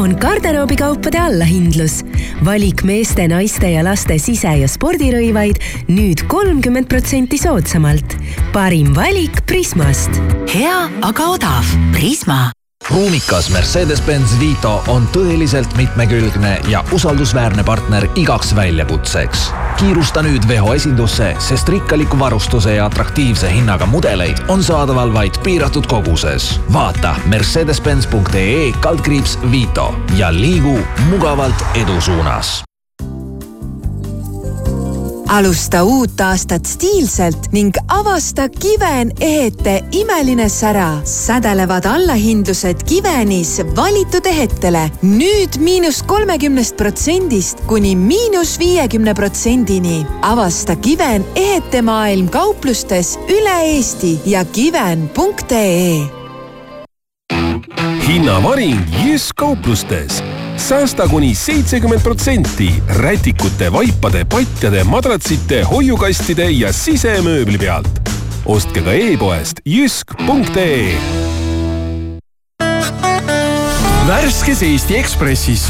Speaker 25: on
Speaker 26: garderoobikaupade allahindlus. valik meeste, naiste ja laste sise- ja spordirõivaid nüüd kolmkümmend protsenti soodsamalt. parim valik Prismast.
Speaker 19: hea, aga odav. Prisma.
Speaker 27: ruumikas Mercedes-Benz Vito on tõeliselt mitmekülgne ja usaldusväärne partner igaks väljakutseks. Kiirusta nüüd Veho esindusse, sest rikkaliku varustuse ja atraktiivse hinnaga mudeleid on saadaval vaid piiratud koguses. vaata mercedes-benz.ee kaldkriips Vito ja liigu mugavalt edu suunas
Speaker 28: alusta uut aastat stiilselt ning avasta Kiven ehete imeline sära. sädelevad allahindlused Kivenis valitud ehetele nüüd miinus kolmekümnest protsendist kuni miinus viiekümne protsendini. avasta Kiven ehete maailm kauplustes üle Eesti ja kiven.ee
Speaker 29: hinnavaring Jysk kauplustes säästa kuni seitsekümmend protsenti rätikute, vaipade, patjade, madratsite, hoiukastide ja sisemööbli pealt. ostke ka e-poest jysk.ee.
Speaker 30: värskes Eesti Ekspressis.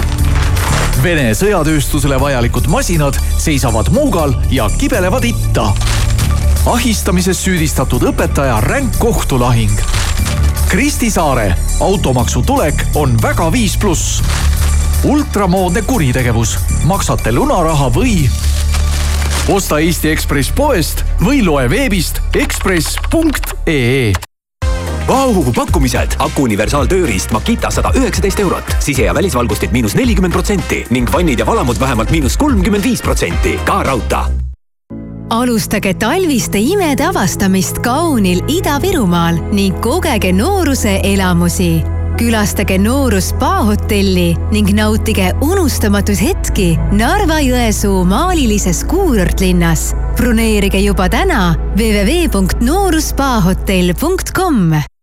Speaker 30: Vene sõjatööstusele vajalikud masinad seisavad Muugal ja kibelevad itta. ahistamises süüdistatud õpetaja ränk kohtulahing. Kristi Saare automaksu tulek on väga viis pluss ultramoodne kuritegevus, maksate lunaraha või osta Eesti Ekspress poest või loe veebist ekspress.ee
Speaker 31: Vau, pakkumised! aku universaaltööriist Makita sada üheksateist eurot, sise- ja välisvalgustid miinus nelikümmend protsenti ning vannid ja valamud vähemalt miinus kolmkümmend viis protsenti. ka raudtee
Speaker 26: alustage talviste imede avastamist kaunil Ida-Virumaal ning kogege nooruse elamusi. Külastage Noorus spa hotelli ning nautige unustamatuid hetki Narva-Jõesuu maalilises kuurortlinnas. broneerige juba täna www.nooruspahotell.com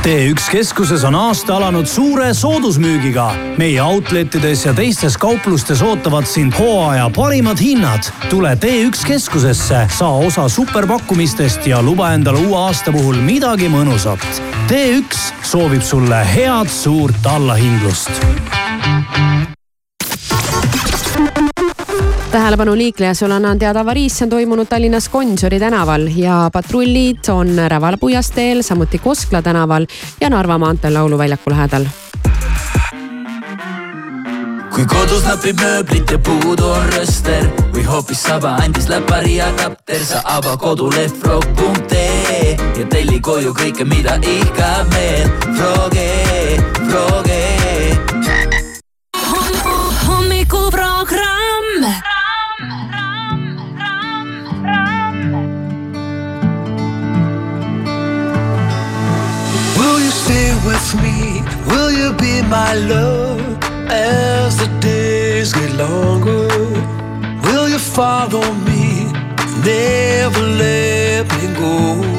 Speaker 32: T1 keskuses on aasta alanud suure soodusmüügiga. meie outletides ja teistes kauplustes ootavad sind hooaja parimad hinnad. tule T1 keskusesse, saa osa superpakkumistest ja luba endale uue aasta puhul midagi mõnusat. T1 soovib sulle head suurt allahindlust
Speaker 3: tähelepanu liikleja, sulle annan teada avariis, see on toimunud Tallinnas Gonsiori tänaval ja patrullid on Rävala puiesteel, samuti Koskla tänaval ja Narva maanteel Lauluväljaku lähedal.
Speaker 33: kui kodus napib mööblit ja puudu on rööster või hoopis saba andis läpari ja kapter, sa ava koduleht frog.ee ja telli koju kõike, mida ihkab meel. Froge, Froge.
Speaker 34: My love as the days get longer? Will you follow me? Never let me go.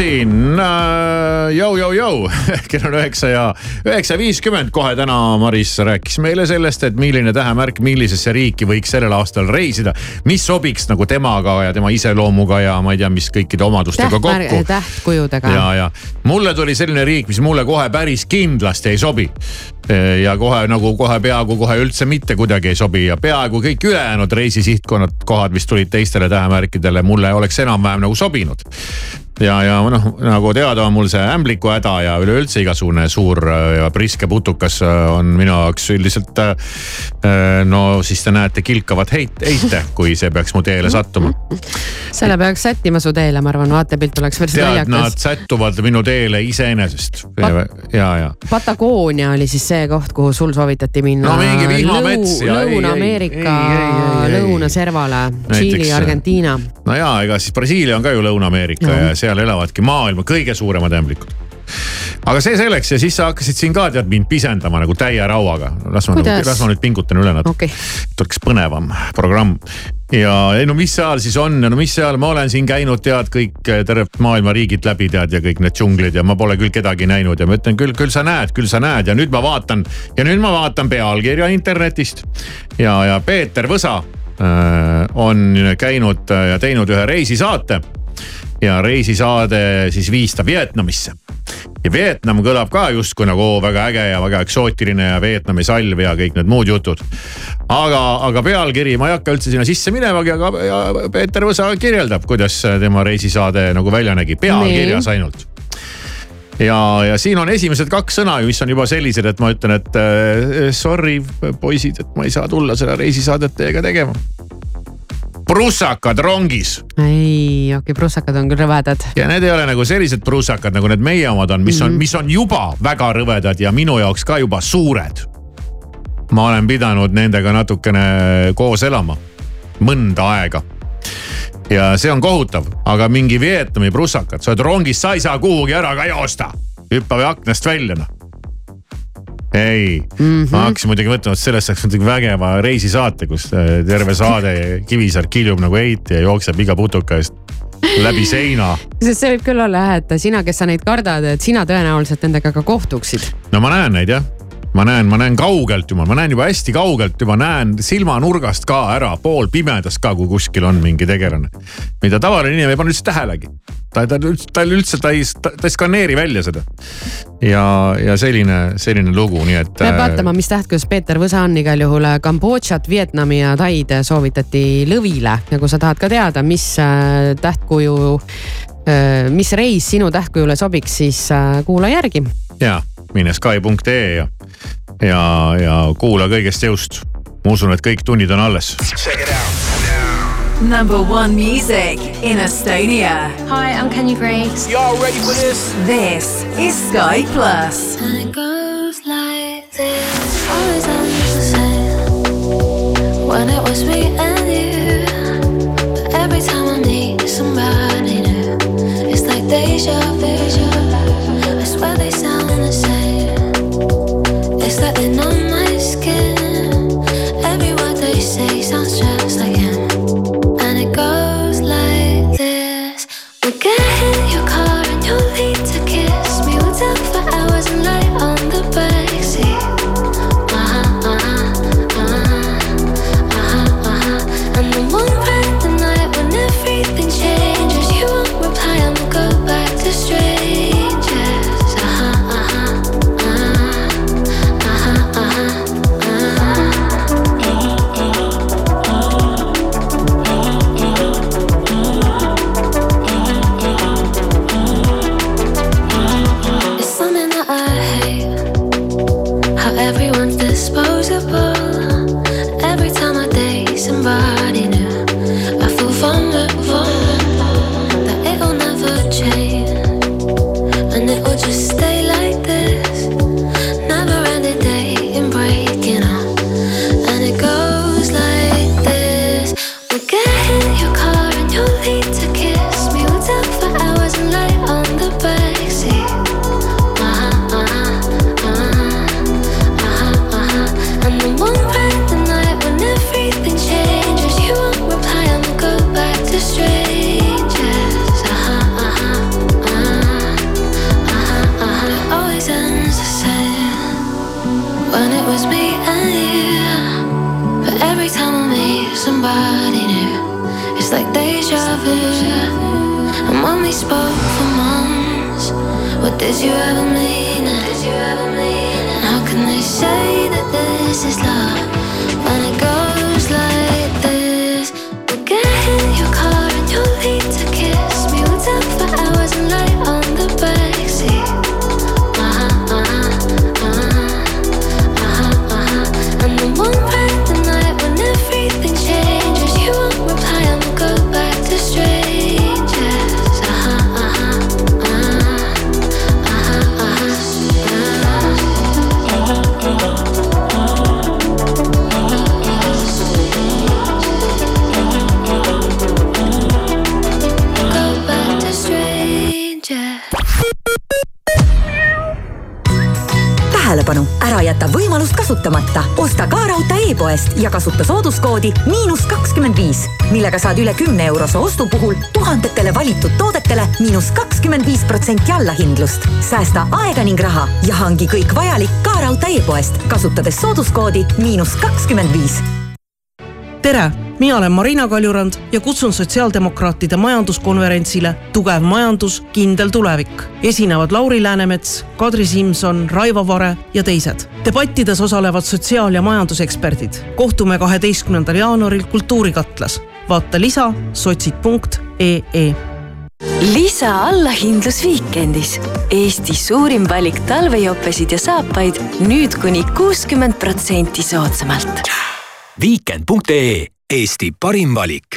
Speaker 1: Sky pluss siin, jõu-jõu-jõu, kell on üheksa ja üheksa viiskümmend kohe täna Maris rääkis meile sellest, et milline tähemärk millisesse riiki võiks sellel aastal reisida. mis sobiks nagu temaga ja tema iseloomuga ja ma ei tea, mis kõikide omadustega kokku.
Speaker 3: tähtkujudega.
Speaker 1: ja, ja mulle tuli selline riik, mis mulle kohe päris kindlasti ei sobi. ja kohe nagu kohe peaaegu kohe üldse mitte kuidagi ei sobi ja peaaegu kõik ülejäänud reisisihtkonnad, kohad, mis tulid teistele tähemärkidele, mulle oleks enam-vähem nagu sobinud ja, ja noh, nagu teada on mul see ämbliku häda ja üleüldse igasugune suur äh, ja priske putukas äh, on minu jaoks üldiselt. äh, no siis te näete kilkavat heit, heite, kui see peaks mu teele sattuma.
Speaker 3: selle peaks sättima su teele, ma arvan, vaatepilt oleks päris
Speaker 1: tead, nad
Speaker 3: naljakas.
Speaker 1: sättuvad minu teele iseenesest ja, ja.
Speaker 3: Patagoonia oli siis see koht, kuhu sul soovitati minna.
Speaker 1: No mingi vihmamets ja ei, ei,
Speaker 3: Lõuna-Ameerika lõunaservale, Tšiili, Argentiina.
Speaker 1: no ja ega siis Brasiilia on ka ju Lõuna-Ameerika
Speaker 3: No.
Speaker 1: ja seal elavadki maailma kõige suuremad ämblikud. aga see selleks ja siis sa hakkasid siin ka tead mind pisendama nagu täie rauaga. las ma, las ma nüüd pingutan üle natuke
Speaker 3: okay.
Speaker 1: tuleks põnevam programm. ja ei no mis seal siis on ja no mis seal, ma olen siin käinud tead kõik tervet maailma riigid läbi tead ja kõik need džunglid ja ma pole küll kedagi näinud ja ma ütlen küll, küll sa näed, küll sa näed ja nüüd ma vaatan ja nüüd ma vaatan pealkirja internetist. ja, ja Peeter Võsa äh, on käinud ja teinud ühe reisisaate ja reisisaade siis viis ta Vietnamisse. ja Vietnam kõlab ka justkui nagu oo, väga äge ja väga eksootiline ja Vietnami salv ja kõik need muud jutud. aga, aga pealkiri, ma ei hakka üldse sinna sisse minemagi, aga ja Peeter Võsa kirjeldab, kuidas tema reisisaade nagu välja nägi, pealkirjas ainult ja, ja siin on esimesed kaks sõna, mis on juba sellised, et ma ütlen, et äh, sorry poisid, et ma ei saa tulla seda reisisaadet teiega tegema. Prussakad rongis
Speaker 3: ei, okei okay,, prussakad on küll rõvedad.
Speaker 1: ja need ei ole nagu sellised prussakad, nagu need meie omad on, mis on mm. -hmm. mis on juba väga rõvedad ja minu jaoks ka juba suured. ma olen pidanud nendega natukene koos elama, mõnda aega. ja see on kohutav, aga mingi Vietnami prussakad, sa oled rongis, sa ei saa kuhugi ära ka joosta. hüppa või aknast välja noh ei mm. -hmm. ma hakkasin muidugi mõtlema, et sellest saaks muidugi vägeva reisisaate, kus äh, terve saade Kivisaar kiljub nagu eit ja jookseb iga putuka eest läbi seina.
Speaker 3: sest see võib küll olla jah, et sina, kes sa neid kardad, et sina tõenäoliselt nendega ka kohtuksid.
Speaker 1: no ma näen neid jah, ma näen, ma näen kaugelt juba, ma näen juba hästi kaugelt juba näen silmanurgast ka ära, poolpimedas ka, kui kuskil on mingi tegelane. mida tavaline inimene ei pane üldse tähelegi. Ta, ta üldse, ta üldse, ta ei, ta ei skaneeri välja seda. ja, ja selline, selline lugu, nii et.
Speaker 3: peab vaatama, mis tähtkus Peeter Võsa on igal juhul Kambodžat, Vietnami ja Taid soovitati lõvile ja kui sa tahad ka teada, mis äh, tähtkuju, mis reis sinu tähtkujule sobiks, siis äh, kuula järgi.
Speaker 1: ja mine Sky.ee ja, ja, ja kuula kõigest jõust. ma usun, et kõik tunnid on alles.
Speaker 35: Number one music in Estonia.
Speaker 36: Hi, I'm Kenny Grace.
Speaker 35: Y'all ready for this? This is Sky Plus.
Speaker 36: And it goes like this. Always on the same. When it was me and you. But every time I meet somebody new, it's like deja vu. I swear they sound
Speaker 37: sooduskoodi miinus kakskümmend viis, millega saad üle kümne eurose ostu puhul tuhandetele valitud toodetele miinus kakskümmend viis protsenti allahindlust. säästa aega ning raha ja hangi kõik vajalik ka raudtee e-poest, kasutades sooduskoodi miinus kakskümmend viis
Speaker 38: mina olen Marina Kaljurand ja kutsun sotsiaaldemokraatide majanduskonverentsile Tugev majandus, kindel tulevik. esinevad Lauri Läänemets, Kadri Simson, Raivo Vare ja teised. debattides osalevad sotsiaal- ja majanduseksperdid. kohtume kaheteistkümnendal jaanuaril Kultuurikatlas. vaata lisa sotsid.ee
Speaker 39: lisa allahindlus Viikendis. Eesti suurim valik talvejopesid ja saapaid nüüd kuni kuuskümmend protsenti soodsamalt
Speaker 40: viikend.ee Eesti parim valik.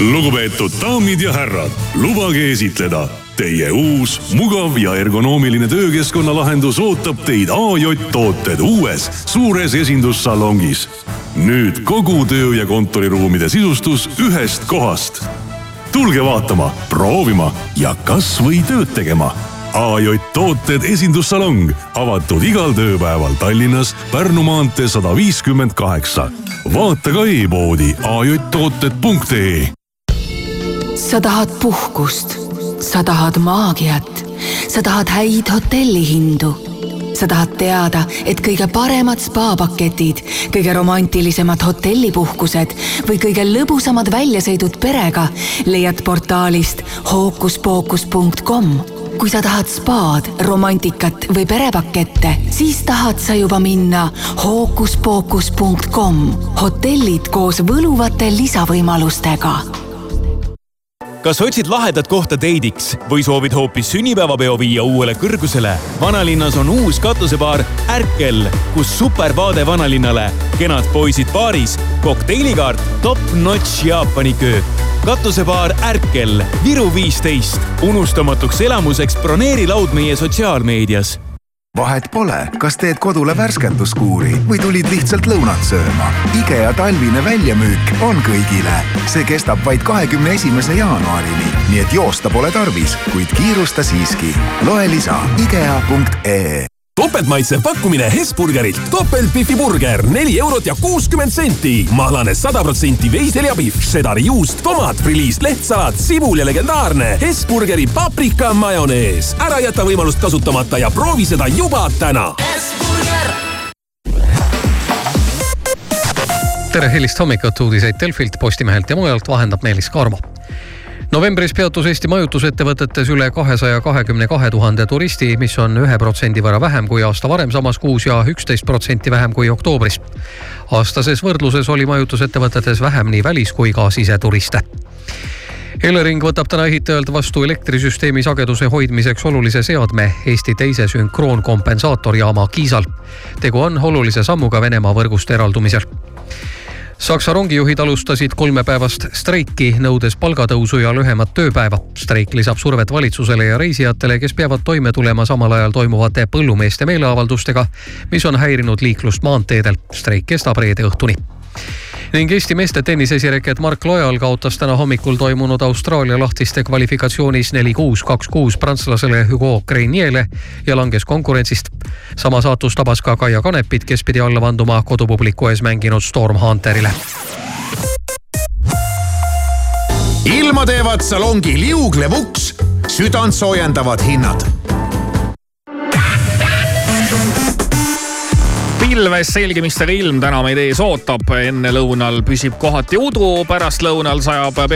Speaker 41: lugupeetud daamid ja härrad, lubage esitleda. Teie uus, mugav ja ergonoomiline töökeskkonna lahendus ootab teid AJ tooted uues suures esindussalongis. nüüd kogu töö ja kontoriruumide sisustus ühest kohast. tulge vaatama, proovima ja kasvõi tööd tegema AJ Tooted esindussalong avatud igal tööpäeval Tallinnas Pärnu maantee sada viiskümmend kaheksa. vaata ka e-poodi ajtooted.ee.
Speaker 12: sa tahad puhkust, sa tahad maagiat, sa tahad häid hotellihindu. sa tahad teada, et kõige paremad spaapaketid, kõige romantilisemad hotellipuhkused või kõige lõbusamad väljasõidud perega leiad portaalist hookuspookus.com kui sa tahad spaad, romantikat või perepakette, siis tahad sa juba minna hookuspookus.com. hotellid koos võluvate lisavõimalustega
Speaker 42: kas otsid lahedat kohta deidiks või soovid hoopis sünnipäevapeo viia uuele kõrgusele? vanalinnas on uus katusebaar Ärkel, kus supervaade vanalinnale, kenad poisid baaris, kokteilikaart, top-notch Jaapani köök. katusebaar Ärkel, Viru viisteist. unustamatuks elamuseks broneeri laud meie sotsiaalmeedias
Speaker 43: vahet pole, kas teed kodule värskenduskuuri või tulid lihtsalt lõunat sööma. IKEA talvine väljamüük on kõigile. see kestab vaid kahekümne esimese jaanuarini, nii et joosta pole tarvis, kuid kiirusta siiski. loe lisa IKEA.ee
Speaker 44: topeltmaitsev pakkumine Hesburgerilt. topeltbifi burger, neli eurot ja kuuskümmend senti. mahlane sada protsenti veiseljapihv, šedari juust, tomat, friliis, lehtsalat, sibul ja legendaarne Hesburgeri paprika majonees. ära jäta võimalust kasutamata ja proovi seda juba täna.
Speaker 21: tere hilist hommikut, uudiseid Delfilt, Postimehelt ja mujalt vahendab Meelis Karmo novembris peatus Eesti majutusettevõtetes üle kahesaja kahekümne kahe tuhande turisti, mis on ühe protsendi võrra vähem kui aasta varem samas kuus ja üksteist protsenti vähem kui oktoobris. aastases võrdluses oli majutusettevõtetes vähem nii välis kui ka siseturiste Elering võtab täna ehitajalt vastu elektrisüsteemi sageduse hoidmiseks olulise seadme Eesti teise sünkroonkompensaatorjaama Kiisal. tegu on olulise sammuga Venemaa võrgust eraldumisel Saksa rongijuhid alustasid kolmepäevast streiki, nõudes palgatõusu ja lühemat tööpäeva. streik lisab survet valitsusele ja reisijatele, kes peavad toime tulema samal ajal toimuvate põllumeeste meeleavaldustega, mis on häirinud liiklust maanteedel. streik kestab reede õhtuni ning Eesti meeste tennisesireket Mark Lojal kaotas täna hommikul toimunud Austraalia lahtiste kvalifikatsioonis neli-kuus, kaks-kuus prantslasele Hugo Greniele ja langes konkurentsist. sama saatus tabas ka Kaia Kanepit, kes pidi alla vanduma kodupubliku ees mänginud Storm Hunterile.
Speaker 1: ilma teevad salongi liuglev uks, südant soojendavad hinnad
Speaker 45: pilves selgimistega ilm täna meid ees ootab, ennelõunal püsib kohati udu, pärastlõunal sajab